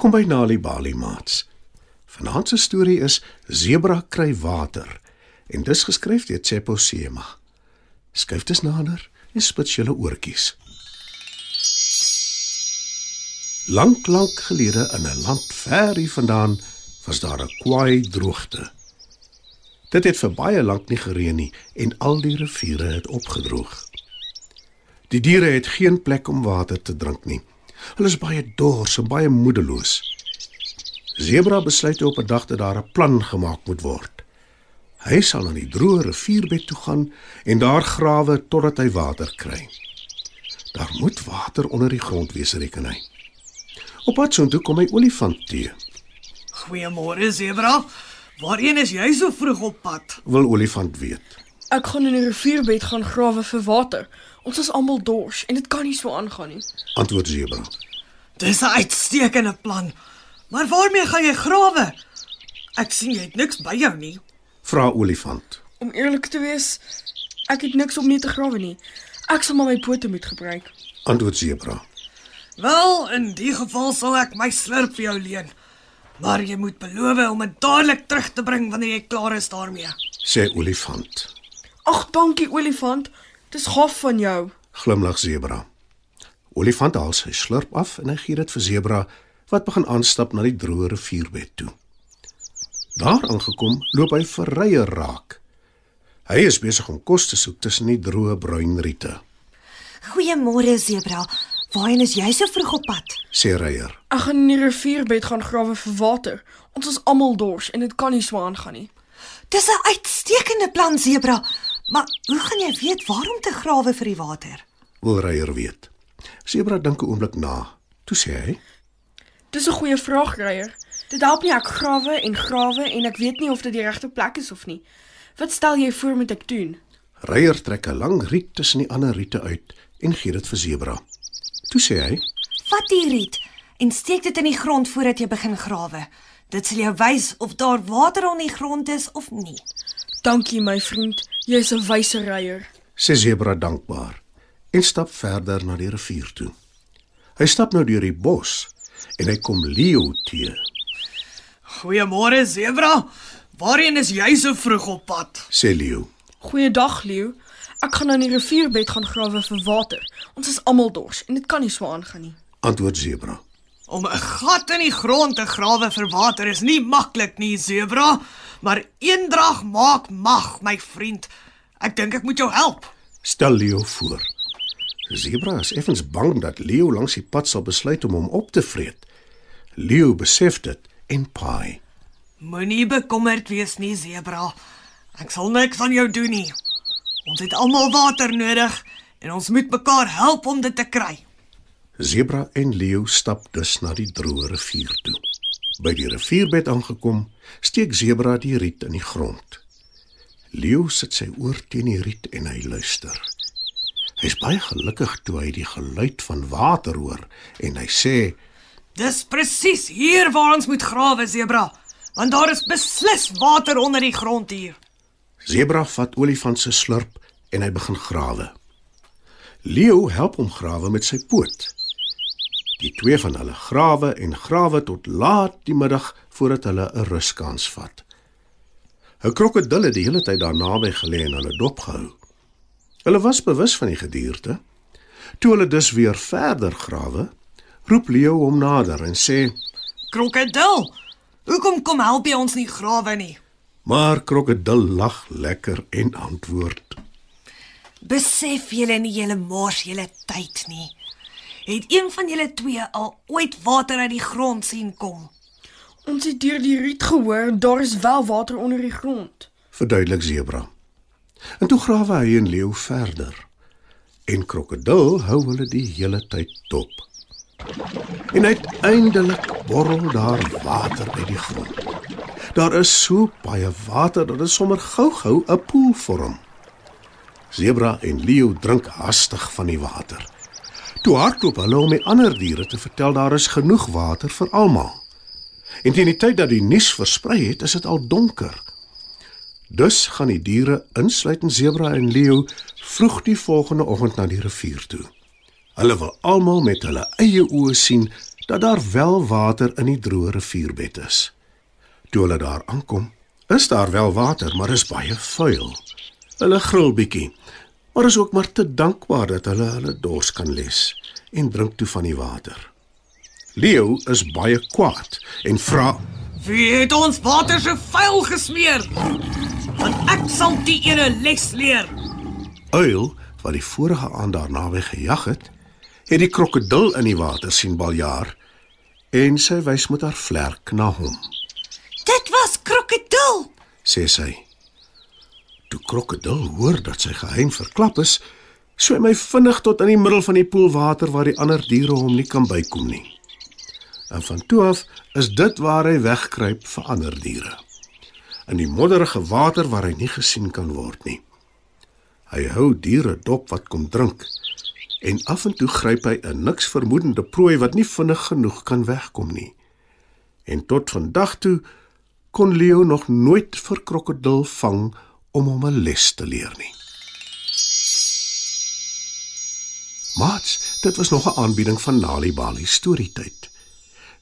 Welkom by Nali Bali Mats. Vanaand se storie is Zebra kry water en dis geskryf deur Tshepo Sema. Skuif dit nader en spits julle oortjies. Lank lank gelede in 'n land ver hier vandaan was daar 'n kwaai droogte. Dit het vir baie lank nie gereën nie en al die riviere het opgedroog. Die diere het geen plek om water te drink nie. Hulle is baie dors en baie moedeloos. Zebra besluit op 'n dag dat daar 'n plan gemaak moet word. Hy sal na die droë rivierbed toe gaan en daar grawe totdat hy water kry. Daar moet water onder die grond wees, reken hy. Op pad soontoe kom hy olifant teë. Goeiemôre Zebra. Waarheen is jy so vroeg op pad? Wil olifant weet. Ek gaan in die rivierbed gaan grawe vir water. Ons is almal dors en dit kan nie so aangaan nie. Antwoord Zebra. Dis 'n uitstekende plan. Maar waarmee gaan jy grawe? Ek sien jy het niks by jou nie. Vra olifant. Om eerlik te wees, ek het niks om mee te grawe nie. Ek sal maar my pote moet gebruik. Antwoord Zebra. Wel, in die geval sal ek my slurp vir jou leen. Maar jy moet beloof om dit dadelik terug te bring wanneer jy klaar is daarmee. Sê olifant. Ag, dankie olifant. Dis gaaf van jou. Glimlag Zebra. Olifant haal sy slurp af en hy gee dit vir Zebra wat begin aanstap na die droë rivierbed toe. Daar aangekom, loop hy vir rye raak. Hy is besig om kos te soek tussen die droë bruin riete. Goeiemôre Zebra. Waarheen is jy so vroeg op pad? Sê ryer. Ek gaan in die rivierbed gaan grawe vir water. Ons is almal dors en dit kan nie so aangaan nie. Dis 'n uitstekende plan Zebra. Maar hoe gaan jy weet waarom te grawe vir die water? Wil ryer weet. Zebra dink 'n oomblik na. Toe sê hy: Dis 'n goeie vraag, Reier. Dit help nie ek grawe en grawe en ek weet nie of dit die regte plek is of nie. Wat stel jy voor moet ek doen? Ryer trek 'n lang riet tussen die ander riete uit en gee dit vir Zebra. Toe sê hy: Vat die riet en steek dit in die grond voordat jy begin grawe. Dit sal jou wys of daar water onder die grond is of nie. Dankie my vriend. Jy's 'n wyse Reier. sê Zebra dankbaar en stap verder na die rivier toe. Hy stap nou deur die bos en hy kom Leo teë. Goeiemôre Zebra. Waarheen is jy so vroeg op pad? Sê Leo. Goeiedag, Leo. Ek gaan aan die rivierbed gaan grawe vir water. Ons is almal dors en dit kan nie so aangaan nie. Antwoord Zebra. Om 'n gat in die grond te grawe vir water is nie maklik nie, Zebra, maar eendrag maak mag, my vriend. Ek dink ek moet jou help. Stel Leo voor. Zebra is effens bang dat Leo langs die pad sal besluit om hom op te vreet. Leo besef dit en paai. Moenie bekommerd wees nie, Zebra. Ek sal niks aan jou doen nie. Ons het almal water nodig en ons moet mekaar help om dit te kry. Zebra en Leo stap dus na die droë rivier toe. By die rivierbed aangekom, steek Zebra die riet in die grond. Leo sit sy oor teen die riet en hy luister. Hy is baie gelukkig toe hy die geluid van water hoor en hy sê: Dis presies hier waar ons moet grawe, Zebra, want daar is beslis water onder die grond hier. Zebra vat olifant se slurp en hy begin grawe. Leo help hom grawe met sy poot. Die twee van hulle grawe en grawe tot laat die middag voordat hulle 'n ruskans vat. 'n Krokodil het die hele tyd daar naby gelê en hulle dop gehou. Hulle was bewus van die gedierte. Toe hulle dus weer verder grawe, roep Leo hom nader en sê: Krokodil, hoekom kom help jy ons nie grawe nie? "Maar krokodil lag lekker en antwoord: Besef julle nie julle mors julle tyd nie. Het een van julle twee al ooit water uit die grond sien kom? Ons het deur die riet gehoor daar is wel water onder die grond. verduidelik Zebra. En toe grawe hy en leeu verder. En krokodil hou hulle die hele tyd dop. En uiteindelik borrel daar water uit die grond. Daar is so baie water dat dit sommer gou-gou 'n poel vorm. Zebra en leeu drink hastig van die water. Toe hardloop hulle om die ander diere te vertel daar is genoeg water vir almal. En teen die tyd dat die nuus versprei het, is dit al donker. Dus gaan die diere, insluitend Zebra en Leo, vroeg die volgende oggend na die rivier toe. Hulle wil almal met hulle eie oë sien dat daar wel water in die droë rivierbed is. Toe hulle daar aankom, is daar wel water, maar is baie vuil. Hulle gril bietjie, maar is ook maar te dankbaar dat hulle hulle dors kan les en drink toe van die water. Leo is baie kwaad en vra: Wie het ons water so vuil gesmeer? Want ek sal die ene les leer. Uil, wat die vorige aand daar naby gejag het, het die krokodil in die water sien baljaar en sy wys met haar vlerk na hom. Dit was krokodil. sê sy. Krokodil hoor dat sy geheim verklap is, swem hy vinnig tot in die middel van die poelwater waar die ander diere hom nie kan bykom nie. En van toe af is dit waar hy wegkruip vir ander diere. In die modderige water waar hy nie gesien kan word nie. Hy hou diere dop wat kom drink en af en toe gryp hy 'n niks vermoedende prooi wat nie vinnig genoeg kan wegkom nie. En tot vandag toe kon Leo nog nooit vir krokodil vang om hom 'n les te leer nie. Mats, dit was nog 'n aanbieding van Nali Bali storietyd.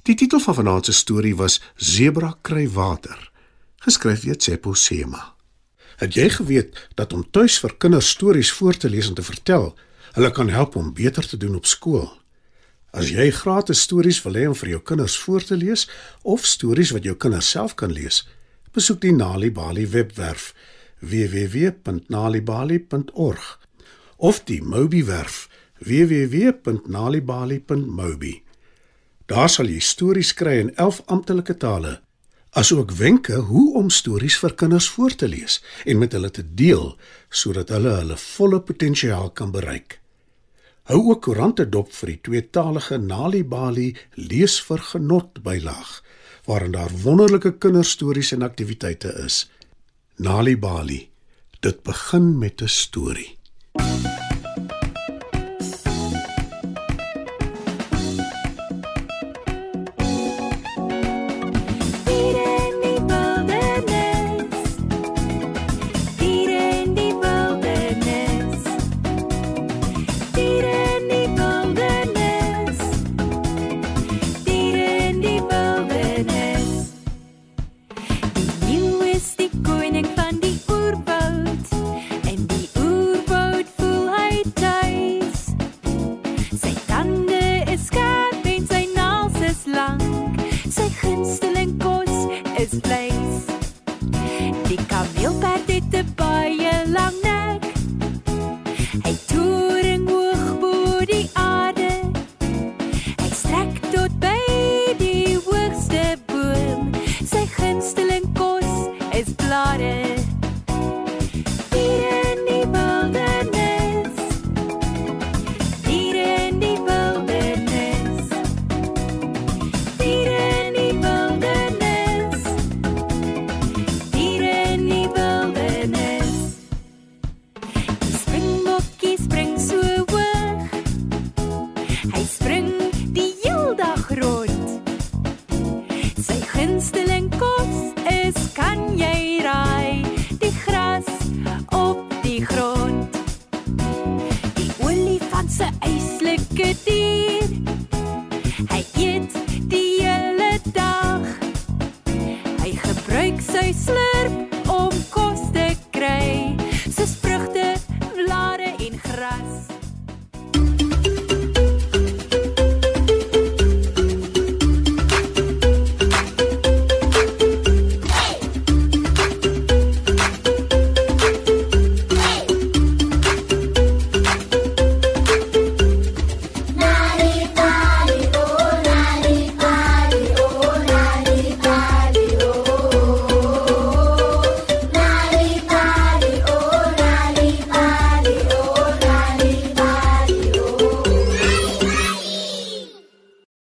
Die titel van vanaand se storie was Zebra kry water, geskryf deur Tsepo Sema. Het jy geweet dat om tuis vir kinders stories voor te lees en te vertel, hulle kan help om beter te doen op skool? As jy gratis stories wil hê om vir jou kinders voor te lees of stories wat jou kinders self kan lees, besoek die Nali Bali webwerf www.nalibali.org of die Mobi werf www.nalibali.mobi. Daar sal jy stories kry in 11 amptelike tale, asook wenke hoe om stories vir kinders voor te lees en met hulle te deel sodat hulle hulle volle potensiaal kan bereik. Hou ook koerante dop vir die tweetalige Nali Bali lees vir genot bylaag waarin daar wonderlike kinderstories en aktiwiteite is. Nali Bali. Dit begin met 'n storie. Op